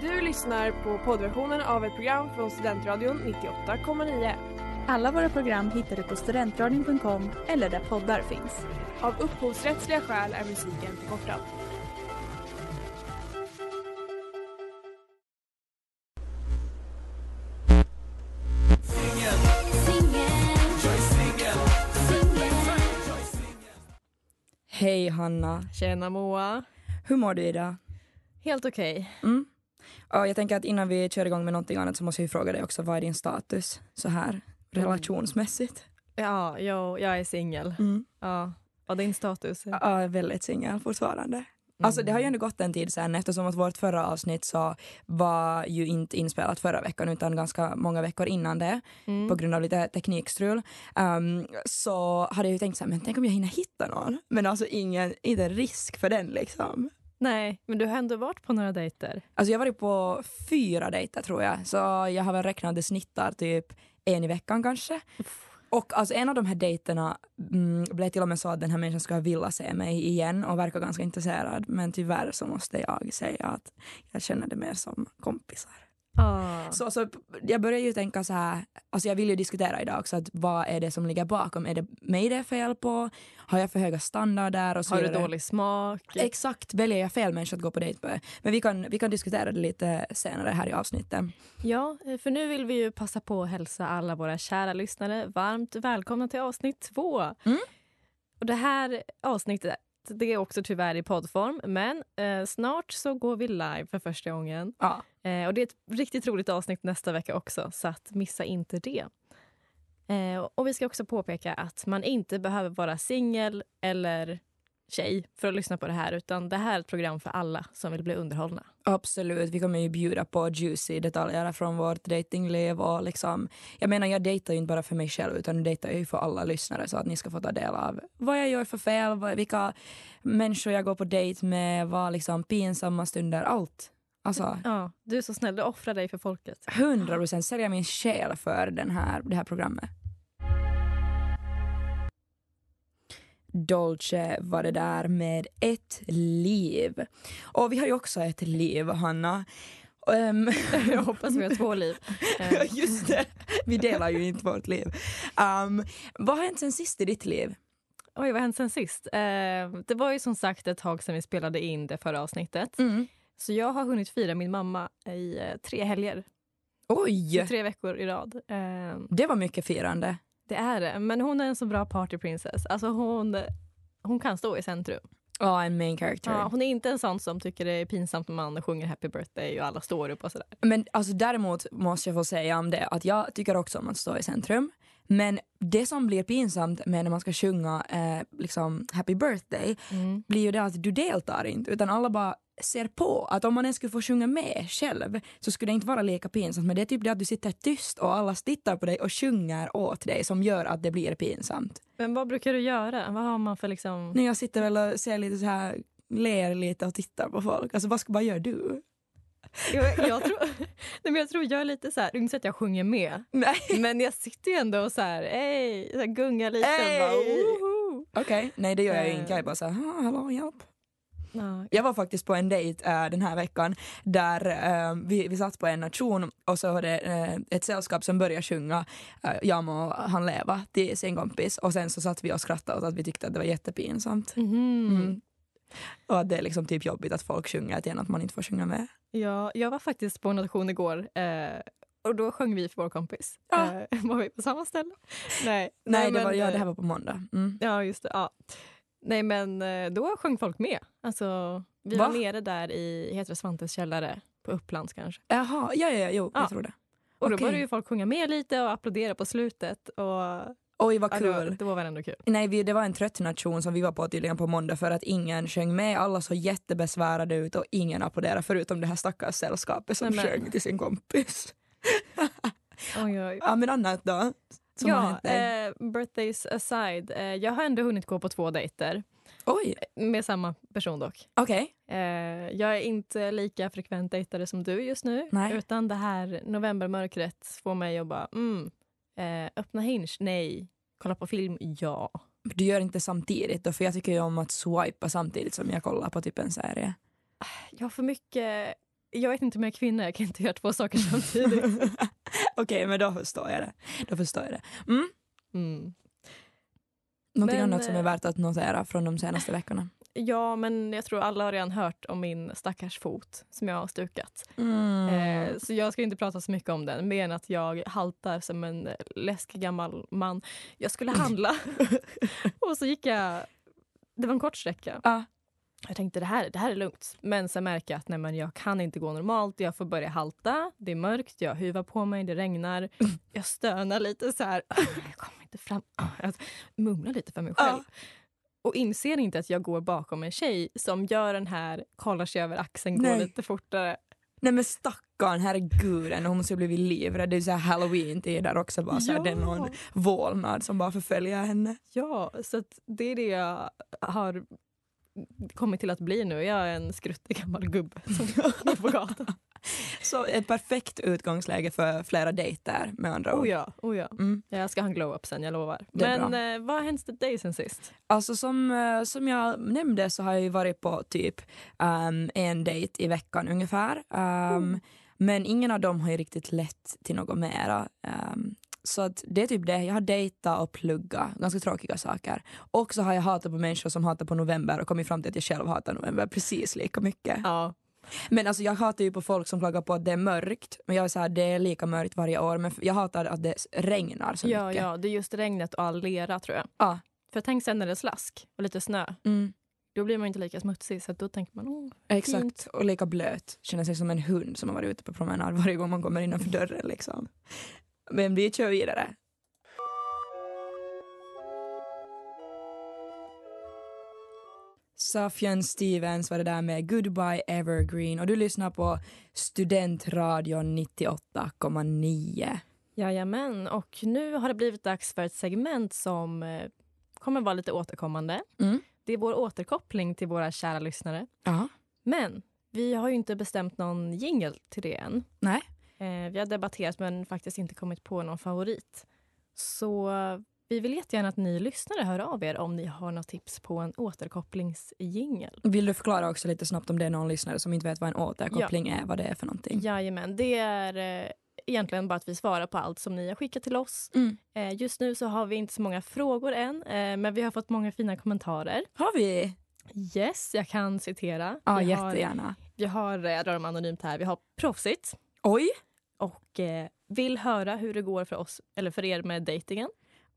Du lyssnar på poddversionen av ett program från Studentradion 98,9. Alla våra program hittar du på studentradion.com eller där poddar finns. Av upphovsrättsliga skäl är musiken förkortad. Hej Hanna, Tjena Moa. hur mår du idag? Helt okej. Mm. Ja, jag tänker att innan vi kör igång med någonting annat så måste ju fråga dig också, vad är din status så här relationsmässigt? Ja, jag, jag är singel. Mm. Ja. Och din status? Ja, jag är väldigt singel fortfarande. Alltså det har ju ändå gått en tid sen eftersom att vårt förra avsnitt så var ju inte inspelat förra veckan utan ganska många veckor innan det Mm. på grund av lite teknikstrul. Um, så hade jag ju tänkt så här, men tänk om jag hinner hitta någon? Men alltså ingen, inte risk för den liksom. Nej, men du har ändå varit på några dejter. Alltså jag har varit på fyra dejter tror jag, så jag har väl räknat det snittar typ en i veckan kanske. Och alltså en av de här dejterna mm, blev till och med så att den här människan skulle vilja se mig igen och verkar ganska intresserad. Men tyvärr så måste jag säga att jag känner det mer som kompisar. Ah. Så, så jag börjar ju tänka så här, alltså jag vill ju diskutera idag också att vad är det som ligger bakom? Är det mig det är fel på? Har jag för höga standarder? Och så Har du dålig smak? Exakt, väljer jag fel människa att gå på dejt med? Men vi kan, vi kan diskutera det lite senare här i avsnittet. Ja, eh, för nu vill vi ju passa på att hälsa alla våra kära lyssnare varmt välkomna till avsnitt två. Mm. Och det här avsnittet det är också tyvärr i poddform, men eh, snart så går vi live för första gången. Ja. Eh, och det är ett riktigt roligt avsnitt nästa vecka också, så missa inte det. Eh, och vi ska också påpeka att man inte behöver vara singel eller tjej för att lyssna på det här, utan det här är ett program för alla som vill bli underhållna. Absolut, vi kommer ju bjuda på juicy detaljer från vårt datingliv och liksom, jag menar jag dejtar ju inte bara för mig själv utan jag dejtar ju för alla lyssnare så att ni ska få ta del av vad jag gör för fel, vad, vilka människor jag går på dejt med, vad liksom pinsamma stunder, allt. Alltså Ja, du är så snäll, du offrar dig för folket. 100 procent säljer min själ för den här, det här programmet. Dolce var det där med ett liv. Och vi har ju också ett liv, Hanna. Ehm, Jag hoppas vi har två liv. Just det, vi delar ju inte vårt liv. Um, vad har hänt sen sist i ditt liv? Oj, vad har hänt sen sist? Eh, det var ju som sagt ett tag sedan vi spelade in det förra avsnittet. Så jag har hunnit fira min mamma i eh, tre helger. Oj, Tre veckor i rad. Eh, det var mycket firande. Det är det. Men hon är en så bra party princess. Alltså hon, hon kan stå i centrum. Ja, en main character. Ja, hon är inte en sån som tycker det är pinsamt när man sjunger happy birthday och alla står upp och sådär. Men alltså, däremot måste jag få säga om det att jag tycker också om att stå i centrum. Men det som blir pinsamt med när man ska sjunga eh, liksom happy birthday blir ju det att du deltar inte utan alla bara ser på. Att om man ens skulle få sjunga med själv så skulle det inte vara lika pinsamt. Men det är typ det att du sitter tyst och alla tittar på dig och sjunger åt dig som gör att det blir pinsamt. Men vad brukar du göra? Vad har man för liksom... När jag sitter väl och ser lite så här, ler lite och tittar på folk. Alltså vad, ska- vad gör du? Jag, jag, tror, nej, men jag tror jag är lite så här, inte så att jag sjunger med. Nej. Men jag sitter ju ändå och så här, hej, så här gungar lite. Hey! Okej, nej det gör jag ju Eh. inte. Jag är bara så här, "Ah, hallå hjälp. Ja, Jag var faktiskt på en dejt äh, den här veckan där äh, vi, vi satt på en nation och så var det äh, ett sällskap som började sjunga äh, Jag må han leva till sin kompis och sen så satt vi och skrattade åt att vi tyckte att det var jättepinsamt. Mhm. Mm. Och att det är liksom typ jobbigt att folk sjunger till en att man inte får sjunga med. ja, jag var faktiskt på en nation igår eh, och då sjöng vi för vår kompis. Ja. Eh, var vi på samma ställe? Nej, Nej, det, men, var, ja, det här var på måndag. Mm. Ja, just det. Ja. Nej, men eh, då sjöng folk med. Alltså, vi Va? var nere där i heter det Svantes källare på Upplands kanske. Jaha, ja, ja, ja, jo, Ja. jag tror det. Och då Okej. började ju folk sjunga med lite och applådera på slutet. Och, Oj, vad ja, kul. det, var, det var väl ändå kul. Nej, vi, det var en trött nation som vi var på tydligen på måndag för att ingen sjöng med. Alla såg jättebesvärade ut och ingen applåderade förutom det här stackars sällskapet som Nej, men- sjöng till sin kompis. Oj, oj. Ja, men annat då? Som Ja, eh, birthdays aside. Eh, jag har ändå hunnit gå på två dejter. Oj, Med samma person dock. okej. Eh, jag är inte lika frekvent dejtare som du just nu. Nej. Utan det här novembermörkret får mig att bara, mm, eh, öppna Hinge, nej. Kolla på film, ja. Du gör inte samtidigt då, för jag tycker ju om att swipa samtidigt som jag kollar på typ en serie. Jag har för mycket Jag vet inte om jag är kvinna, jag kan inte göra två saker samtidigt. Okej, men då förstår jag det. Då förstår jag det. Mm. Mm. Någonting Men, annat som är eh, värt att notera från de senaste veckorna? Ja, men jag tror alla har redan hört om min stackars fot som jag har stukat. Mm. Eh, så jag ska inte prata så mycket om den, mer än att jag haltar som en läskig gammal man. Jag skulle handla och så gick jag... Det var en kort sträcka. Ja. Jag tänkte det här, det här är lugnt. Men sen märker jag att nej, men jag kan inte gå normalt. Jag får börja halta. Det är mörkt, jag huvar på mig, det regnar. Jag stönar lite så här. Jag kommer inte fram. Jag mumlar lite för mig själv. Och inser inte att jag går bakom en tjej som gör den här, kollar sig över axeln, går Nej. lite fortare. Nej men stackarn, herregud, hon måste ju blivit livrädd. Det är så här halloween-tider också. Bara så här, Ja. Det är någon vålnad som bara förföljer henne. Ja, så det är det jag har kommit till att bli nu. Jag är en skruttig gammal gubbe som går på gatan. Så ett perfekt utgångsläge för flera dejter med andra ord. Oh ja, oh ja. Mm. Jag ska ha en glow-up sen, jag lovar. Men eh, vad har hänt dig sen sist? Alltså som, eh, som jag nämnde så har jag ju varit på typ ehm, en dejt i veckan ungefär. Ehm, Men ingen av dem har ju riktigt lett till något mera. Ehm, så att det är typ det. Jag har dejtat och pluggat, ganska tråkiga saker. Och så har jag hatat på människor som hatar på november och kommit fram till att jag själv hatar november precis lika mycket. Ja. Men alltså jag hatar ju på folk som klagar på att det är mörkt. Men jag är så här, det är lika mörkt varje år. Men jag hatar att det regnar så Ja, mycket. ja, det är just regnet och all lera tror jag. Ja. För tänk sen när det är slask och lite snö. Mm. Då blir man inte lika smutsig så då tänker man oh, Exakt, Fint. och lika blöt. Känner sig som en hund som har varit ute på promenad varje gång man kommer innanför dörren. Liksom. Men vi kör vidare. Safjan Stevens var det där med Goodbye Evergreen och du lyssnar på Studentradion 98,9. Jajamän, och nu har det blivit dags för ett segment som eh, kommer vara lite återkommande. Mm. Det är vår återkoppling till våra kära lyssnare. Ja. Men vi har ju inte bestämt någon jingle till det än. Nej. Eh, vi har debatterat men faktiskt inte kommit på någon favorit. Så vi vill jättegärna att ni lyssnare hör av er om ni har något tips på en återkopplingsjingel. Vill du förklara också lite snabbt om det är någon lyssnare som inte vet vad en återkoppling är, vad det är för någonting? Jajamän, det är eh, egentligen bara att vi svarar på allt som ni har skickat till oss. Mm. Eh, just nu så har vi inte så många frågor än, eh, men vi har fått många fina kommentarer. Har vi? Yes, jag kan citera. Ja, vi har, jättegärna. vi har, eh, jag drar dem anonymt här, vi har proffsigt Oj! Och eh, vill höra hur det går för oss, eller för er med dejtingen.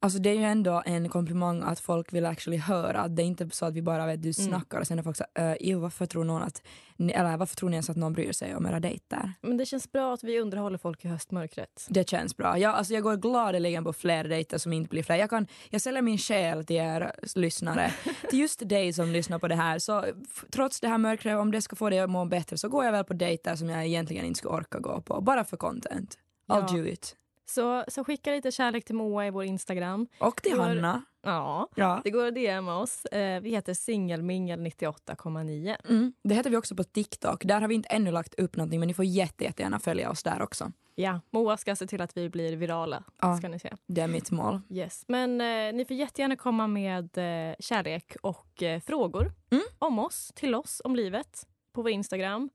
Alltså det är ju ändå en komplimang att folk vill actually höra. Att det är inte så att vi bara vet du snackar och sen är folk så jo, varför tror någon att, eller varför tror ni ens att någon bryr sig om era dejter? Men det känns bra att vi underhåller folk i höstmörkret. Det känns bra. Jag, alltså jag går gladeligen på fler dejter som inte blir fler. Jag, kan, jag säljer min själ till er lyssnare. till just dig som lyssnar på det här. Så trots det här mörkret, om det ska få dig att må bättre så går jag väl på dejter som jag egentligen inte skulle orka gå på. Bara för content. I'll Ja. do it. Så, så skicka lite kärlek till Moa i vår Instagram. Och till Vår- Hanna. Ja, Ja. det går att DMa oss. Eh, vi heter singelmingel98,9. Mm. Det heter vi också på TikTok. Där har vi inte ännu lagt upp någonting men ni får jätte, jättegärna följa oss där också. Ja, Moa ska se till att vi blir virala. Ja. Ska ni se. Det är mitt mål. Yes. Men eh, ni får jättegärna komma med eh, kärlek och eh, frågor Mm. om oss, till oss, om livet på vår Instagram.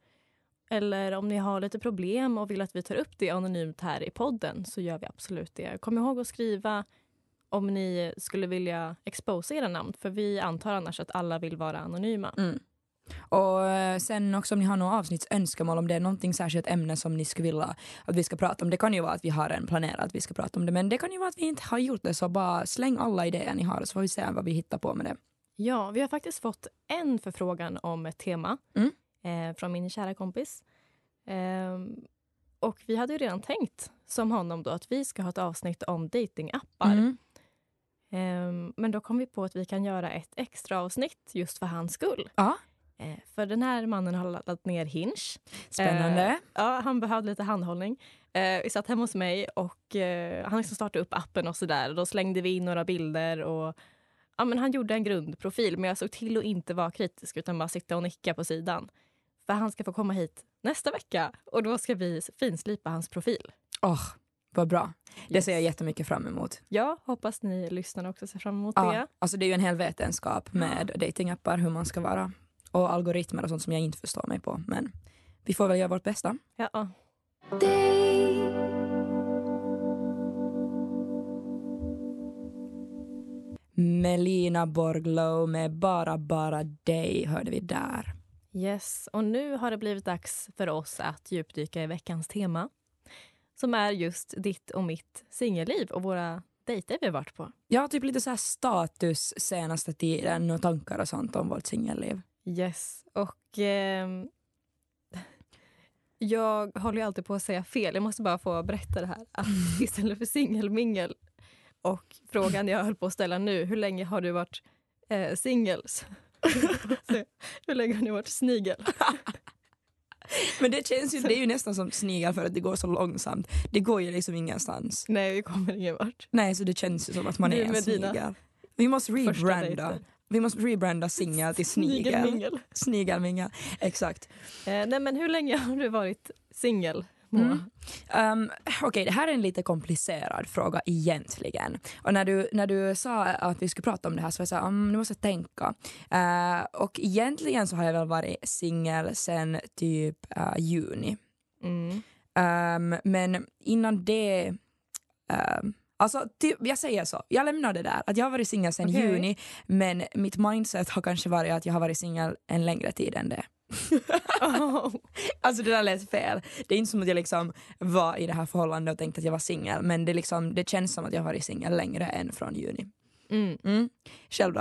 Eller om ni har lite problem och vill att vi tar upp det anonymt här i podden så gör vi absolut det. Kom ihåg att skriva om ni skulle vilja exposa era namn för vi antar annars att alla vill vara anonyma. Mm. Och eh, sen också om ni har några avsnittsönskemål, om det är någonting särskilt ämne som ni skulle vilja att vi ska prata om. Det kan ju vara att vi har en planerat att vi ska prata om det, men det kan ju vara att vi inte har gjort det. Så bara släng alla idéer ni har så får vi se vad vi hittar på med det. Ja, vi har faktiskt fått en förfrågan om ett tema Mm. Eh, från min kära kompis. Ehm, och vi hade ju redan tänkt, som honom, då, att vi ska ha ett avsnitt om datingappar. Mm. Ehm, men då kom vi på att vi kan göra ett extra avsnitt just för hans skull. Ja. Eh, för den här mannen har laddat ner Hinge. Spännande. Eh, ja, han behövde lite handhållning. Eh, vi satt hemma hos mig och eh, han liksom startade upp appen och sådär. Då slängde vi in några bilder och ja, men han gjorde en grundprofil. Men jag såg till att inte vara kritisk utan bara sitta och nicka på sidan. För han ska få komma hit nästa vecka och då ska vi finslipa hans profil. Åh, vad bra. Det Yes. ser jag jättemycket fram emot. Ja, hoppas ni lyssnare också ser fram emot Ja, det. alltså det är ju en hel vetenskap med datingappar, hur man ska vara. Och algoritmer och sånt som jag inte förstår mig på. Men vi får väl göra vårt bästa. Ja. Melina Borglow med Bara bara dig hörde vi där. Yes, och nu har det blivit dags för oss att djupdyka i veckans tema som är just ditt och mitt singelliv och våra dejter vi har varit på. Jag har typ lite så här status senaste tiden och tankar och sånt om vårt singelliv. Yes, och ehm, jag håller ju alltid på att säga fel. Jag måste bara få berätta det här. Att istället för singelmingel och frågan jag höll på att ställa nu, hur länge har du varit eh, singel? Hur länge har ni varit snigel? Men det känns ju, det är ju nästan som snigel för att det går så långsamt. Det går ju liksom ingenstans. Nej, vi kommer ingen vart. Nej, så det känns ju som att man Du är en snigel. Vi måste rebranda. Vi måste rebranda singel till snigel. Snigelmingel. Snigelmingel, exakt. Eh, nej, men hur länge har du varit singel? Mm. Um, Okej, det här är en lite komplicerad fråga egentligen. Och när du, när du sa att vi skulle prata om det här så var jag såhär, um, nu måste jag tänka. Uh, och egentligen så har jag väl varit singel sen typ uh, juni. Mm. Um, men innan det... Um, alltså, typ, jag säger så, jag lämnar det där. Att jag har varit singel sen Okej. juni men mitt mindset har kanske varit att jag har varit singel en längre tid än det. Oh. Alltså det där lät fel. Det är inte som att jag liksom var i det här förhållandet och tänkte att jag var singel men det, liksom, det känns som att jag har varit singel längre än från juni. Mm. Mm. Själv då?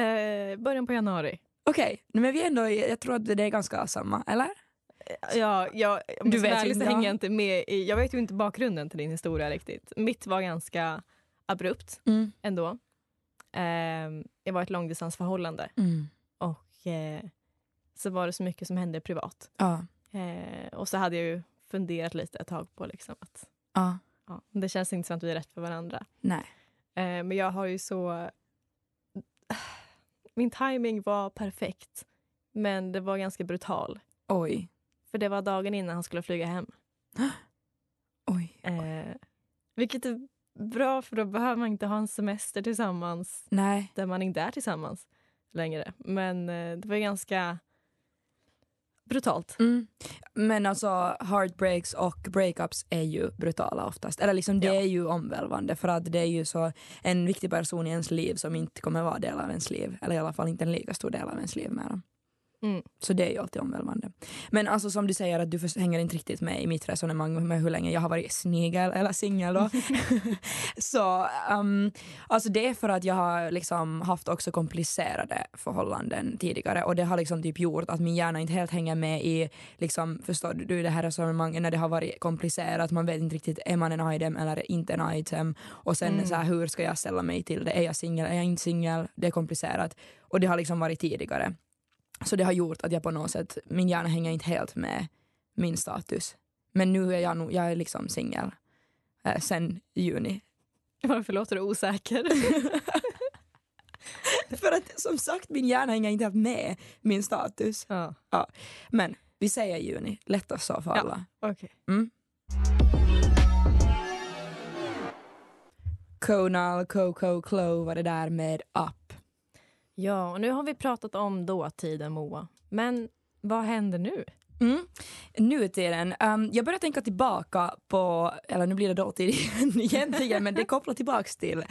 Eh, början på januari. Okej, men vi ändå, jag tror att det är ganska samma, eller? Ja, jag, Du vet ju så hänger ja. jag inte med i, Jag vet ju inte bakgrunden till din historia riktigt. Mitt var ganska abrupt Mm. ändå. Eh, jag var ett långdistansförhållande Mm. och eh, så var det så mycket som hände privat. Ja. Eh, och så hade jag ju funderat lite ett tag på liksom att Ja. ja, det känns inte som att vi är rätt för varandra. Nej. Eh, men jag har ju så... Min timing var perfekt, men det var ganska brutal. Oj. För det var dagen innan han skulle flyga hem. Oj. Eh, vilket är bra, för då behöver man inte ha en semester tillsammans Nej. där man inte är tillsammans längre. Men eh, det var ganska brutalt. Mm. Men alltså heartbreaks och breakups är ju brutala oftast. Eller liksom det Ja. är ju omvälvande för att det är ju så en viktig person i ens liv som inte kommer vara del av ens liv. Eller i alla fall inte en lika stor del av ens liv med dem. Mm. Så det är ju alltid omvälvande. Men alltså som du säger att du hänger inte riktigt med i mitt resonemang med hur länge jag har varit snigel eller singel då. så um, alltså det är för att jag har liksom haft också komplicerade förhållanden tidigare och det har liksom typ gjort att min hjärna inte helt hänger med i liksom förstår du det här resonemanget när det har varit komplicerat man vet inte riktigt är man en item eller inte en item och sen Mm. så här, hur ska jag ställa mig till det är jag singel är jag inte singel det är komplicerat och det har liksom varit tidigare så det har gjort att jag på något sätt, min hjärna hänger inte helt med min status. Men nu är jag, nog, jag är liksom singel eh, sen juni. Varför låter du osäker? För att som sagt min hjärna hänger inte helt med min status. ja, Men vi säger juni, lättast så för Ja. alla. okej. Mm. Conal, Coco, Clo var det där med Up. Ja, och nu har vi pratat om dåtiden, Moa. Men vad händer nu? Mm. Nutiden. Um, jag börjar tänka tillbaka på, eller nu blir det dåtid igen egentligen, men det kopplar tillbaks till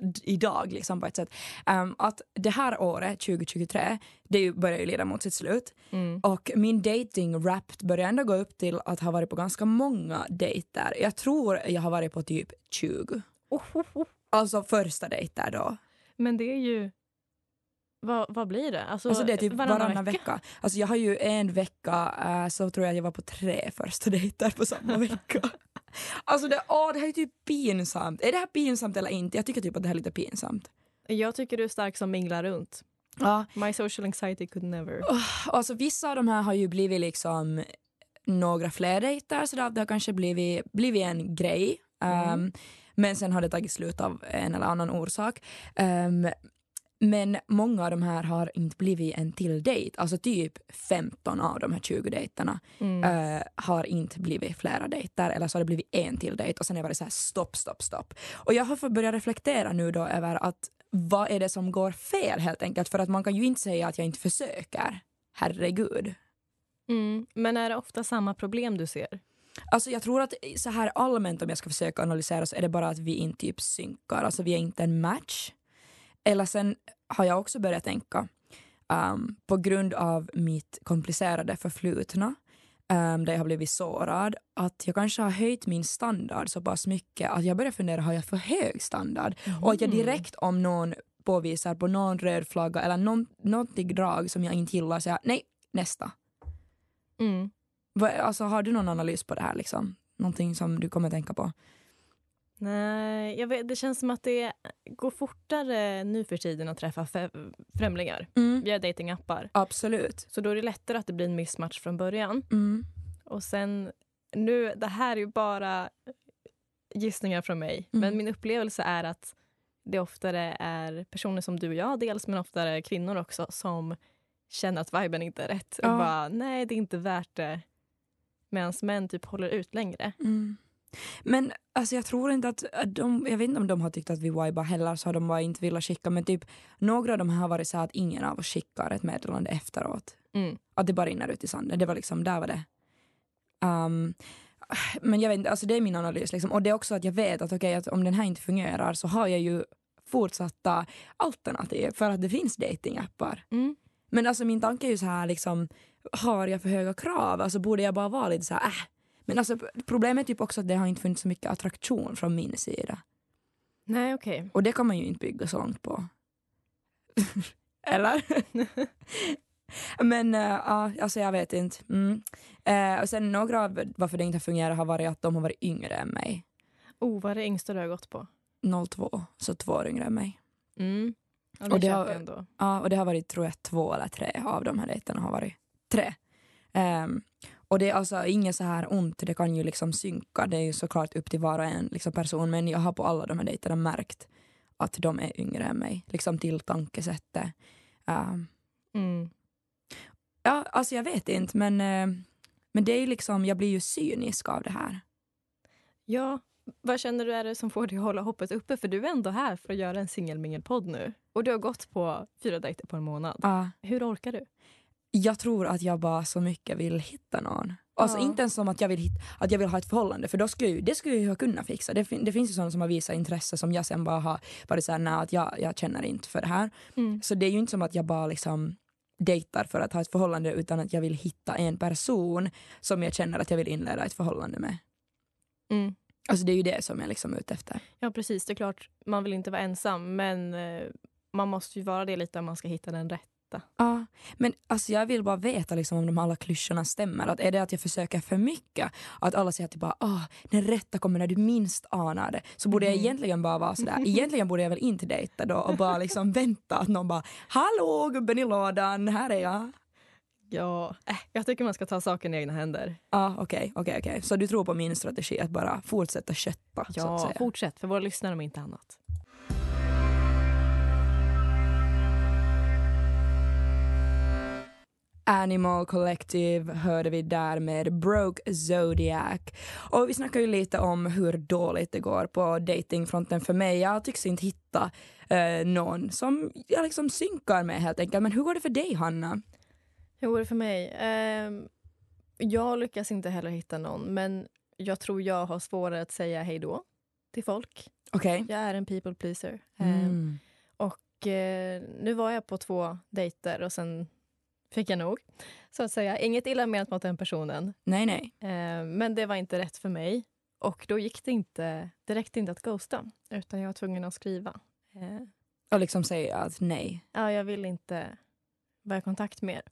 d- idag liksom på ett sätt. Um, att det här året, 2023, det börjar ju leda mot sitt slut Mm. och min dating rap börjar ändå gå upp till att ha varit på ganska många dejter. Jag tror jag har varit på typ 20. Oh, oh, oh. Alltså första dejter då. Men det är ju... Vad, vad blir det? Alltså, Alltså det är typ varannan varannan, vecka. Alltså jag har ju en vecka eh, så tror jag jag var på tre första dejter på samma vecka. Alltså det, åh, det här är typ pinsamt. Är det här pinsamt eller inte? Jag tycker typ att det här är lite pinsamt. Jag tycker du är stark som minglar runt. Ja, My social anxiety could never. alltså vissa av de här har ju blivit liksom några fler dejter så det har kanske blivit, blivit en grej. Mm. Um, men sen har det tagit slut av en eller annan orsak. Um, men många av de här har inte blivit en till dejt. Alltså typ 15 av de här 20 dejterna Mm. eh, har inte blivit flera dejter eller så har det blivit en till dejt och sen har jag varit så här stopp, stopp, stopp. Och jag har fått börja reflektera nu då över att vad är det som går fel helt enkelt för att man kan ju inte säga att jag inte försöker. Herregud. Mm. Men är det ofta samma problem du ser? Alltså jag tror att så här allmänt om jag ska försöka analysera så är det bara att vi inte typ synkar, alltså vi är inte en match. Eller sen har jag också börjat tänka um, på grund av mitt komplicerade förflutna um, där jag har blivit sårad att jag kanske har höjt min standard så pass mycket att jag börjar fundera, har jag för hög standard? Mm. Och att jag direkt om någon påvisar på någon röd flagga eller någon, någonting drag som jag inte gillar säger nej, nästa. Mm. Alltså, har du någon analys på det här? Liksom? Någonting som du kommer tänka på? Nej, jag vet, det känns som att det går fortare nu för tiden att träffa främlingar mm. via datingappar. Absolut. Så då är det lättare att det blir en mismatch från början. Mm. Och sen, nu, det här är ju bara gissningar från mig, mm. men min upplevelse är att det oftare är personer som du och jag dels, men oftare kvinnor också som känner att viben inte är rätt. Ja. Och bara, nej det är inte värt det. Medan män typ håller ut längre. Mm. Men alltså jag tror inte att de, jag vet inte om de har tyckt att vi vibar heller så har de bara inte velat skicka men typ några av dem har varit så att ingen av oss skickar ett meddelande efteråt. Mm. Att det bara rinner ut i sanden. Det var liksom, där var det. Um, men jag vet inte, alltså det är min analys liksom. Och det är också att jag vet att, okay, att om den här inte fungerar så har jag ju fortsatta alternativ för att det finns datingappar. Mm. Men alltså min tanke är ju så här liksom, har jag för höga krav? Alltså borde jag bara vara lite så här, äh. Men alltså problemet är typ också att det har inte funnits så mycket attraktion från min sida. Nej, okej. Okay. Och det kan man ju inte bygga så långt på. Eller? Men ja, uh, alltså jag vet inte. Mm. Uh, och sen några av varför det inte fungerar har varit att de har varit yngre än mig. Oh, vad är det yngsta du har gått på? 02, så två år yngre än mig. Mm. Ja, det och, det har, har, ändå. ja, och det har varit tror jag två eller tre av de här dejterna har varit tre. Um, och det är alltså inget så här ont, det kan ju liksom synka, det är ju såklart upp till var och en liksom person men jag har på alla de här dejterna märkt att de är yngre än mig, liksom till tankesättet. Um, mm. Ja, alltså jag vet inte men, uh, men det är liksom, jag blir ju cynisk av det här. Ja, vad känner du är det som får dig att hålla hoppet uppe? För du är ändå här för att göra en singelmingelpodd nu. Och du har gått på fyra dejter på en månad. Ja. Hur orkar du? Jag tror att jag bara så mycket vill hitta någon. Alltså ja. inte ens som att jag, vill hitta, att jag vill ha ett förhållande för då skulle, det skulle jag kunna fixa. Det, det finns ju sådana som har visat intresse som jag sen bara har varit såhär, nej att jag, jag känner inte för det här. Mm. Så det är ju inte som att jag bara liksom dejtar för att ha ett förhållande utan att jag vill hitta en person som jag känner att jag vill inleda ett förhållande med. Mm. Alltså det är ju det som jag liksom är ute efter. Ja precis, det är klart man vill inte vara ensam men eh, man måste ju vara det lite om man ska hitta den rätta. Ja, men alltså jag vill bara veta liksom om de alla klyschorna stämmer. Att är det att jag försöker för mycket? Att alla säger att typ bara, ah, den rätta kommer när du minst anar det. Så borde mm. jag egentligen bara vara sådär, egentligen borde jag väl inte dejta då och bara liksom vänta att någon bara, hallå gubben i lådan, här är jag. Ja, äh, jag tycker man ska ta saken i egna händer. Ja, okej, okej, okej. Så du tror på min strategi att bara fortsätta kötta? Ja, fortsätt för våra lyssnare om inte annat. Animal Collective hörde vi där med Broke Zodiac. Och vi snackar ju lite om hur dåligt det går på datingfronten för mig. Jag tycks inte hitta eh, någon som jag liksom synkar med helt enkelt. Men hur går det för dig Hanna? Hur går det för mig? Eh, jag lyckas inte heller hitta någon men jag tror jag har svårare att säga hej då till folk. Okay. Jag är en people pleaser. Mm. Eh, och eh, nu var jag på två dejter och sen fick jag nog. Så att säga. Inget illa menat mot den personen. Nej, nej. Eh, men det var inte rätt för mig. Och då gick det inte, det räckte inte att ghosta, utan jag var tvungen att skriva. Eh, och liksom säga att nej? Ja, jag vill inte vara i kontakt mer.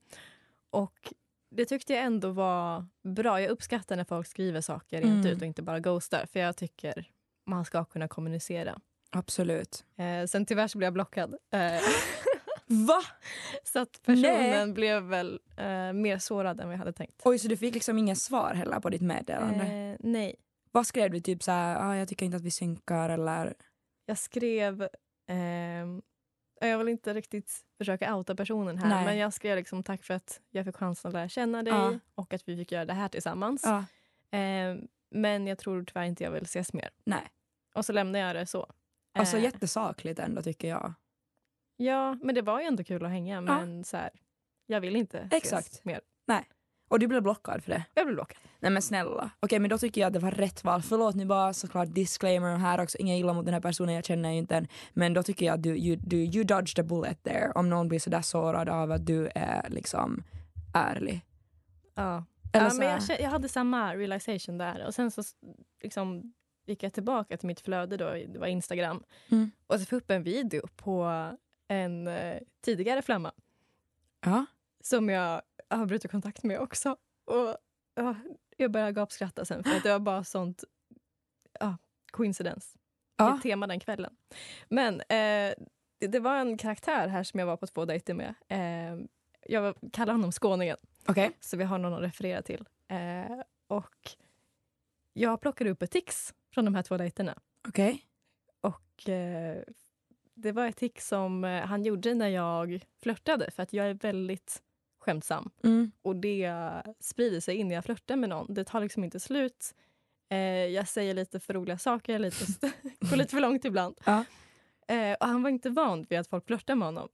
Och det tyckte jag ändå var bra. Jag uppskattar när folk skriver saker rent mm. ut och inte bara ghostar. För jag tycker man ska kunna kommunicera. Absolut. Eh, sen tyvärr så blev jag blockad. Eh, Va? Så att personen Nej. blev väl eh, mer sårad än vad jag hade tänkt. Oj, så du fick liksom inget svar heller på ditt meddelande? Eh, nej. Vad skrev du? Typ så här, ah, jag tycker inte att vi synkar eller? Jag skrev, eh, jag vill inte riktigt försöka outa personen här, nej. men jag skrev liksom tack för att jag fick chansen att lära känna dig ja. och att vi fick göra det här tillsammans. Ja. Eh, men jag tror tyvärr inte jag vill ses mer. Nej. Och så lämnade jag det så. Alltså eh. jättesakligt ändå tycker jag. Ja, men det var ju ändå kul att hänga. Men så här, jag vill inte Exakt. ses mer. Nej. Och du blev blockad för det? Jag blev blockad. Nej men snälla. Okej men då tycker jag att det var rätt val. Förlåt nu bara såklart disclaimer här också. Inga illa mot den här personen, jag känner ju inte än. Men då tycker jag att du, you, du, you dodged a bullet there. Om någon blir sådär sårad av att du är liksom ärlig. Ja. Eller ja, så men här- jag, kä- jag hade samma realization där. Och sen så s- liksom, gick jag tillbaka till mitt flöde, då, det var Instagram. Mm. Och så fick jag upp en video på en eh, tidigare flamma Ja. som jag har brutit kontakt med också. Och ja, Jag började gapskratta sen för att det var bara sånt ja, coincidence. Ja. Ett tema den kvällen. Men eh, det, det var en karaktär här som jag var på två dejter med. Eh, jag kallar honom Skåningen. Okej. Så vi har någon att referera till. Eh, och jag plockade upp ett tics från de här två dejterna. Okej. Och eh, det var ett tics som eh, han gjorde när jag flörtade för att jag är väldigt skämtsam. Mm. Och det sprider sig in när jag flörtar med någon. Det tar liksom inte slut. Eh, jag säger lite för roliga saker, lite, går lite för långt ibland. Ja. Eh, och han var inte van vid att folk flörtar med honom.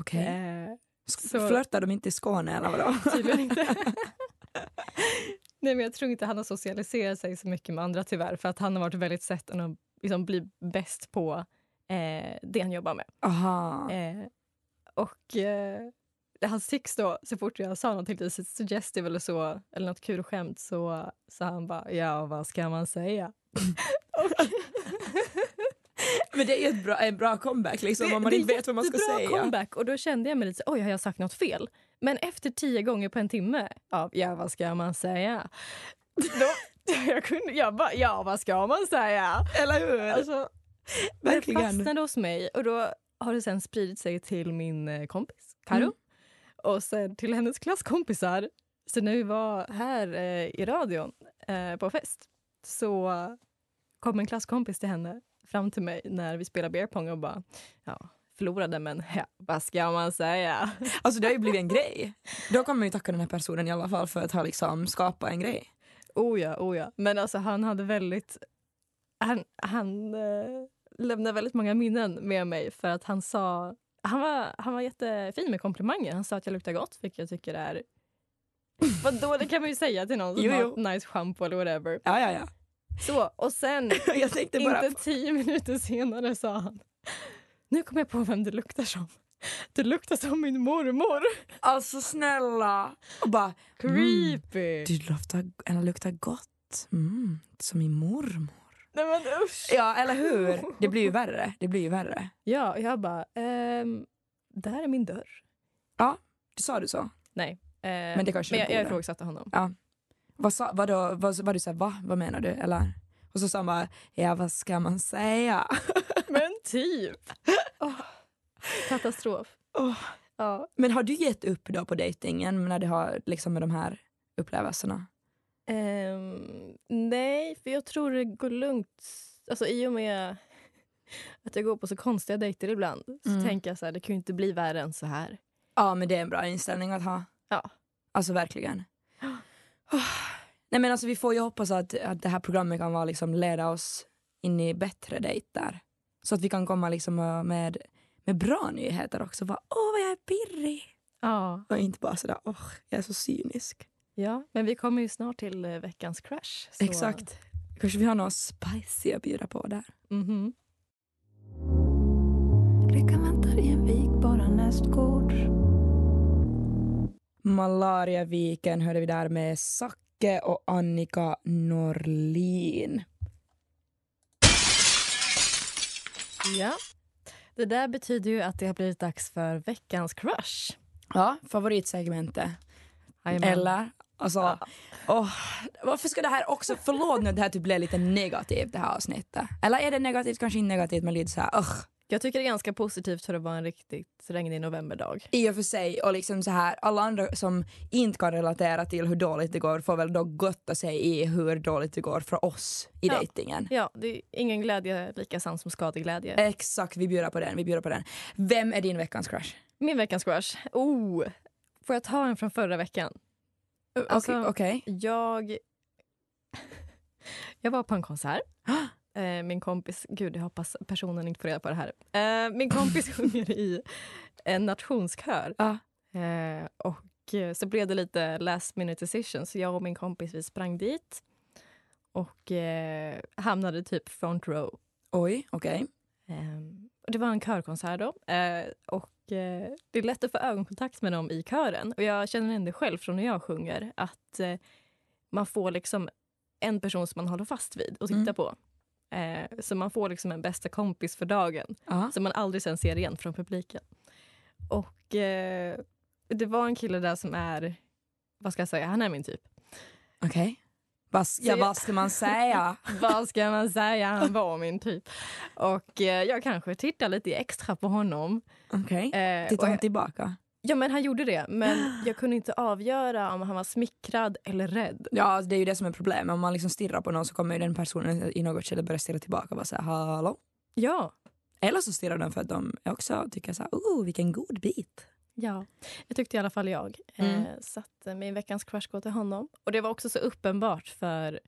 Okej. Eh, Sk- så- Flörtar de inte i Skåne eller vadå? Tydligen inte. Nej, men jag tror inte han har socialiserat sig så mycket med andra tyvärr. För att han har varit väldigt sett att liksom bli bäst på eh, det han jobbar med. Eh, och eh, hans tics då, så fort jag sa något lite suggestive eller så, eller något kul skämt så sa han bara ja, vad ska man säga? och, Men det är ett bra, en bra comeback liksom Det- om man inte vet vad man ska säga. comeback och då kände jag mig lite så, oj har jag sagt något fel? Men efter tio gånger på en timme av ja vad ska man säga? Då, jag, kunde, jag bara ja vad ska man säga? Eller hur? Alltså, det Verkligen. fastnade hos mig och då har det sen spridit sig till min eh, kompis Karo Mm. och sen till hennes klasskompisar. Så när vi var här eh, i radion eh, på fest så kom en klasskompis till henne fram till mig när vi spelade beer pong och bara ja, förlorade men ja, vad ska man säga? Alltså det har ju blivit en grej. Då kommer man ju tacka den här personen i alla fall för att ha liksom skapat en grej. Oh ja, oh ja. Men alltså han hade väldigt... Han, han eh, lämnade väldigt många minnen med mig för att han sa... Han var, han var jättefin med komplimanger. Han sa att jag luktar gott, vilket jag tycker är... Vadå, det kan man ju säga till någon som Jo, har jo. ett nice schampo eller whatever. Ja, ja, ja. Så, och sen, inte tio minuter senare sa han Nu kommer jag på vem du luktar som. Du luktar som min mormor. Alltså snälla! Och bara... Creepy. Du luktar, eller luktar gott. Mm, som min mormor. Nej men usch. Ja, eller hur? Det blir ju värre. Det blir ju värre. Ja, jag bara, ehm, det här är min dörr. Du sa du så? Nej. Eh, Men det kanske men jag, jag ifrågasatte honom. Vad sa, vadå, vad, vad du sa, va? Vad menar du? Eller? Och så sa han bara, ja vad ska man säga? Men typ. Åh, katastrof. Åh. Ja. Men har du gett upp då på dejtingen när det har liksom med de här upplevelserna? Ehm, nej, för jag tror det går lugnt. Alltså i och med att jag går på så konstiga dejter ibland så Mm. tänker jag så här, det kan ju inte bli värre än så här. Ja men det är en bra inställning att ha. Ja. Alltså verkligen. Oh. Nej men alltså vi får ju hoppas att, att det här programmet kan vara liksom leda oss in i bättre dejter. Så att vi kan komma liksom eh, med, med bra nyheter också. Bara, Åh vad jag är pirrig! Ja. Och inte bara sådär, åh jag är så cynisk. Ja, men vi kommer ju snart till eh, veckans crush. Så, Exakt. Kanske vi har något spicy att bjuda på där. Mhm. Lyckan väntar i en vik bara nästgårds. Malariaviken hörde vi där med Sacke och Annika Norlin. Ja. Det där betyder ju att det har blivit dags för veckans crush. Ja, favoritsegmentet. Jajamän. Eller? Alltså, Ja. åh, varför ska det här också, förlåt nu det här typ blev lite negativt det här avsnittet. Eller är det negativt, kanske inte negativt men lite så här, ugh. Jag tycker det är ganska positivt för att vara en riktigt regnig novemberdag. I och för sig, och liksom så här, alla andra som inte kan relatera till hur dåligt det går får väl då gotta sig i hur dåligt det går för oss i Ja. dejtingen. Ja, det är ingen glädje lika sann som skadeglädje. Exakt, vi bjuder på den, vi bjuder på den. Vem är din veckans crush? Min veckans crush. Oh, får jag ta en från förra veckan? Alltså, Okej. jag... jag var på en konsert. Eh, min kompis... Gud, jag hoppas personen inte får reda på det här. Eh, min kompis sjunger i en nationskör. Ja. Eh, och så blev det lite last minute decision. Så jag och min kompis vi sprang dit och eh, hamnade typ front row. Oj, okej. Ehm, och det var en körkonsert då. Eh, och eh, det är lätt att få ögonkontakt med dem i kören. Och jag känner igen det själv från när jag sjunger. Att eh, man får liksom en person som man håller fast vid och tittar Mm. på. Eh, så man får liksom en bästa kompis för dagen Ja. som man aldrig sen ser igen från publiken. Och eh, det var en kille där som är, vad ska jag säga, han är min typ. Okej. Vad, ja, vad ska man säga? vad ska man säga, han var min typ. Och eh, jag kanske tittar lite extra på honom. Okej. Eh, Tittar han jag, tillbaka? ja men han gjorde det, men jag kunde inte avgöra om han var smickrad eller rädd. Ja, alltså, det är ju det som är problemet. Om man liksom stirrar på någon så kommer ju den personen i något skede börja stirra tillbaka och bara säga hallå. Ja, Eller så stirrar de för att de också tycker så här, oh vilken god bit. Ja, jag tyckte i alla fall jag. Mm. Eh, så att eh, min veckans crush går till honom. Och det var också så uppenbart för,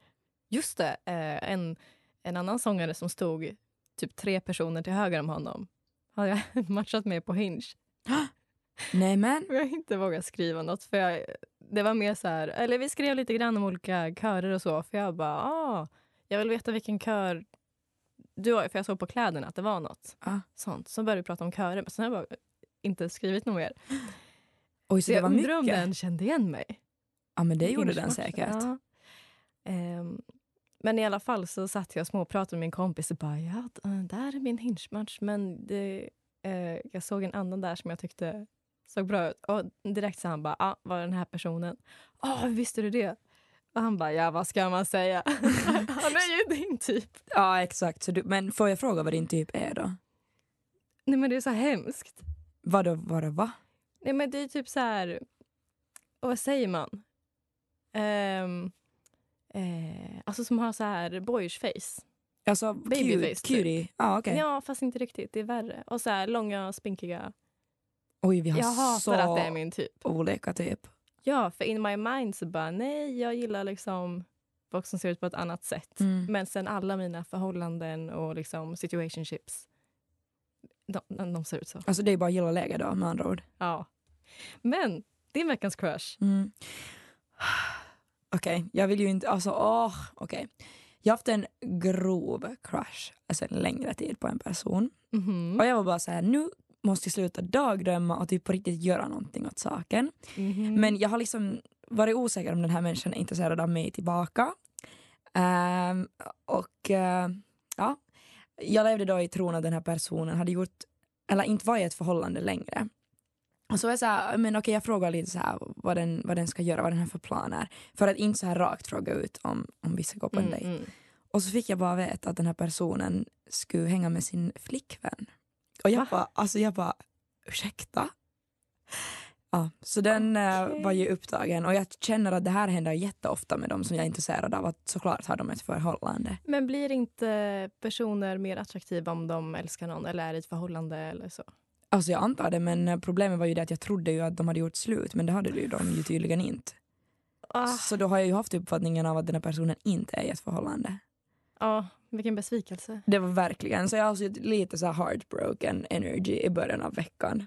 just det, eh, en, en annan sångare som stod typ tre personer till höger om honom har jag matchat med på Hinge. Nej men. Jag har inte vågat skriva något för jag, det var mer så här, eller vi skrev lite grann om olika körer och så för jag bara, ah, jag vill veta vilken kör du har, för jag såg på kläderna att det var något Ah. sånt. Så började vi prata om körer men sen jag bara inte skrivit något mer. Oj, så Så jag undrar mycket. om den kände igen mig. Ja men det gjorde den säkert. Ja. Ehm, men i alla fall så satt jag och småpratade med min kompis och bara ja, äh, där är min hinge-match. Men det, eh, jag såg en annan där som jag tyckte såg bra ut. Och direkt sa han bara, ah, var den här personen? Ja, hur visste du det? Och han bara, ja vad ska man säga? han är ju din typ. Ja exakt. Så du, men får jag fråga vad din typ är då? Nej men det är så hemskt. Vadå, vadå, va? Nej men det är typ så här, vad säger man? Ehm, eh, alltså som har så här boyish face. Alltså Babyface, cute, typ. cutie? Ja okej. Ja, fast inte riktigt. Det är värre. Och så här långa, spinkiga. Oj vi har Jag hatar att det är min typ. olika typ. Ja, för in my mind så bara nej, jag gillar liksom folk som ser ut på ett annat sätt. Mm. Men sen alla mina förhållanden och liksom situationships, de, de ser ut så. Alltså det är bara gilla läge då med andra ord. Ja. Men din veckans crush. Mm. Okej, jag vill ju inte, alltså åh, okej. Jag har haft en grov crush, alltså en längre tid på en person. Mhm. Och jag var bara så här, nu måste jag sluta dagdrömma och typ på riktigt göra någonting åt saken. Mhm. Men jag har liksom varit osäker om den här människan är intresserad av mig tillbaka. Ehm, och eh, ja, jag levde då i tron att den här personen hade gjort, eller inte var i ett förhållande längre. Och så var jag så här, men okej jag frågar lite så här vad den, vad den ska göra, vad den har för planer. För att inte så här rakt fråga ut om, om vi ska gå på en Mm, dejt. mm. Och så fick jag bara veta att den här personen skulle hänga med sin flickvän. Och jag Va? bara, alltså jag bara, ursäkta? Ja, så den eh, Okej. var ju upptagen och jag känner att det här händer jätteofta med dem som jag är intresserad av att såklart har de ett förhållande. Men blir inte personer mer attraktiva om de älskar någon eller är i ett förhållande eller så? Alltså jag antar det men eh, problemet var ju det att jag trodde ju att de hade gjort slut men det hade ju de ju tydligen inte. Ah, Så då har jag ju haft uppfattningen av att den här personen inte är i ett förhållande. ja, vilken besvikelse. Det var verkligen, så jag har alltså lite så heartbroken energy i början av veckan.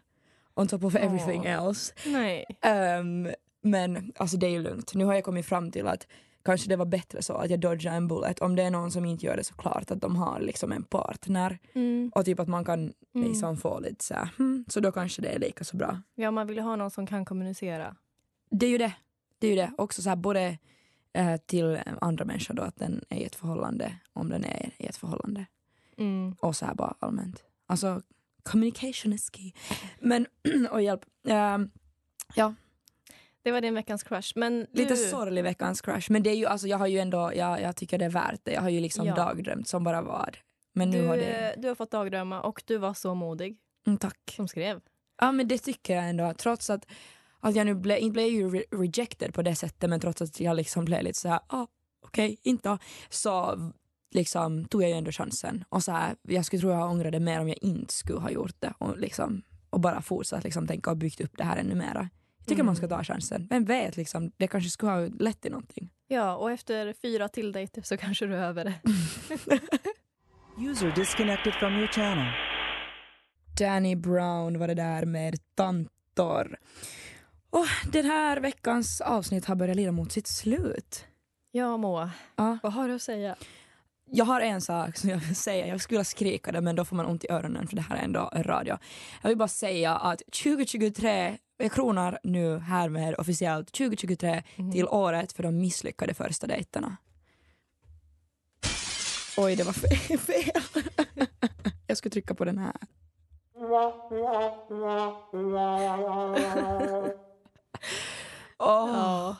On top of everything Åh. else. Nej. Ehm, men alltså det är ju lugnt. Nu har jag kommit fram till att kanske det var bättre så att jag dodgar en bullet. Om det är någon som inte gör det så klart att de har liksom en partner Mm. och typ att man kan Mm. liksom få lite så här, hmm, så då kanske det är lika så bra. Ja, man vill ju ha någon som kan kommunicera. Det är ju det. Det är ju det. Också så här både eh, till andra människor då att den är i ett förhållande om den är i ett förhållande. Mm. och så här bara allmänt. Alltså communication is key. Men, och hjälp. Ehm, ja, Det var din veckans crush. Men lite du, sorglig veckans crash. Men det är ju, alltså jag har ju ändå, jag, jag tycker det är värt det. Jag har ju liksom Ja. dagdrömt som bara vad. Men nu du, har det, du har fått dagdrömma och du var så modig mm, tack. som skrev. Ja men det tycker jag ändå. Trots att, att jag nu ble, inte blev ju re- rejected på det sättet men trots att jag liksom blev lite så här, ah, okej, inte. Så liksom tog jag ju ändå chansen. Och så här, jag skulle tro jag ångrade mer om jag inte skulle ha gjort det. Och, liksom, och bara fortsatt liksom, tänka och byggt upp det här ännu mera. Jag tycker Mm. man ska ta chansen. Vem vet, liksom, det kanske skulle ha lett till någonting. Ja, och efter fyra till dejter så kanske du är över det. User disconnected from your channel. Danny Brown var det där med Tantor. Och den här veckans avsnitt har börjat lida mot sitt slut. Ja, Moa. Ja. Vad har du att säga? Jag har en sak som jag vill säga. Jag skulle skrika det men då får man ont i öronen för det här är ändå en radio. Jag vill bara säga att 2023 jag kronar nu härmed officiellt 2023 Mhm. till året för de misslyckade första dejterna. Oj, det var fe- fel. Jag ska trycka på den här. Åh, Ja.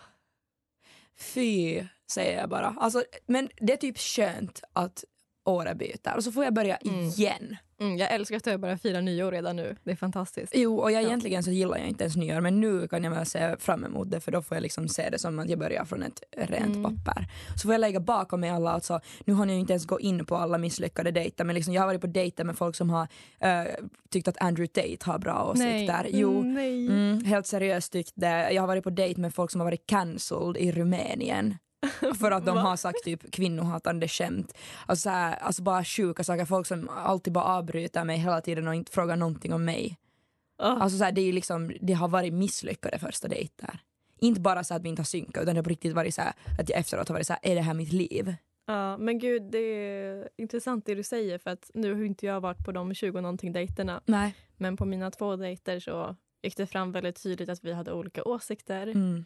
Fy, säger jag bara. Alltså, men det är typ skönt att året byter och så får jag börja Mm. igen. Mm, jag älskar att jag börjar fira nyår redan nu. Det är fantastiskt. Jo, och jag, Ja. egentligen så gillar jag inte ens nyår men nu kan jag väl se fram emot det för då får jag liksom se det som att jag börjar från ett rent Mm. papper. Så får jag lägga bakom mig alla, alltså, nu har jag inte ens gått in på alla misslyckade dejter men liksom, jag har varit på dejter med folk som har eh, tyckt att Andrew Tate har bra åsikter. Jo, Nej. Mm, helt seriöst tyckt det. Jag har varit på dejt med folk som har varit cancelled i Rumänien. För att de har sagt typ kvinnohatande skämt. Alltså, så här, alltså bara sjuka saker. Folk som alltid bara avbryter mig hela tiden och inte frågar någonting om mig. Ah. Alltså så här, det, är liksom, det har varit misslyckade första dejter. Inte bara så att vi inte har synkat utan det har på riktigt varit så här, att jag efteråt har varit så här, är det här mitt liv? Ja, men gud, det är intressant det du säger för att nu har inte jag varit på de 20 någonting dejterna. Nej. Men på mina två dejter så gick det fram väldigt tydligt att vi hade olika åsikter. Mm.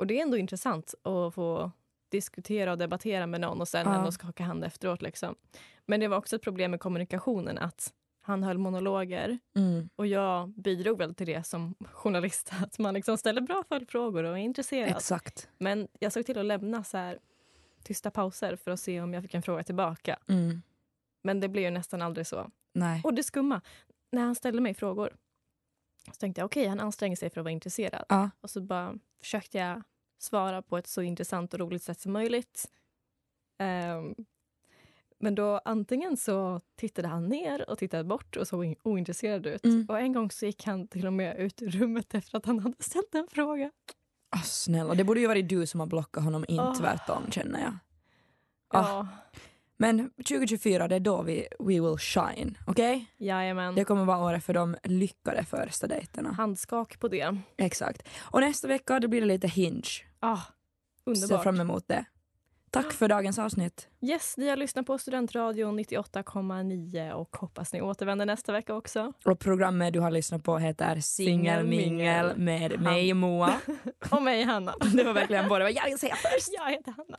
Och det är ändå intressant att få diskutera och debattera med någon och sen Ja. ändå skaka hand efteråt. Liksom. Men det var också ett problem med kommunikationen att han höll monologer Mm. och jag bidrog väl till det som journalist. Att man liksom ställer bra följdfrågor och är intresserad. Exakt. Men jag såg till att lämna så här tysta pauser för att se om jag fick en fråga tillbaka. Mm. Men det blev ju nästan aldrig så. Nej. Och det skumma, när han ställde mig frågor så tänkte jag okej, han anstränger sig för att vara intresserad. Ja. Och så bara försökte jag svara på ett så intressant och roligt sätt som möjligt. Ehm, men då antingen så tittade han ner och tittade bort och såg ointresserad ut. Mm. Och en gång så gick han till och med ut ur rummet efter att han hade ställt en fråga. Ah, snälla, det borde ju varit du som har blockat honom, inte Ah. tvärtom känner jag. Ah. Ja, Men 2024, det är då vi we will shine. Okej? jajamän. Det kommer vara året för de lyckade första dejterna. Handskak på det. Exakt. Och nästa vecka då blir det lite hinge. Ah, underbart. fram emot det. Tack för dagens avsnitt. Yes, ni har lyssnat på Studentradion 98,9 och hoppas ni återvänder nästa vecka också. Och programmet du har lyssnat på heter Singelmingel med Han- mig Moa. Och mig, Hanna. Det var verkligen både jag säga först. Jag heter Hanna.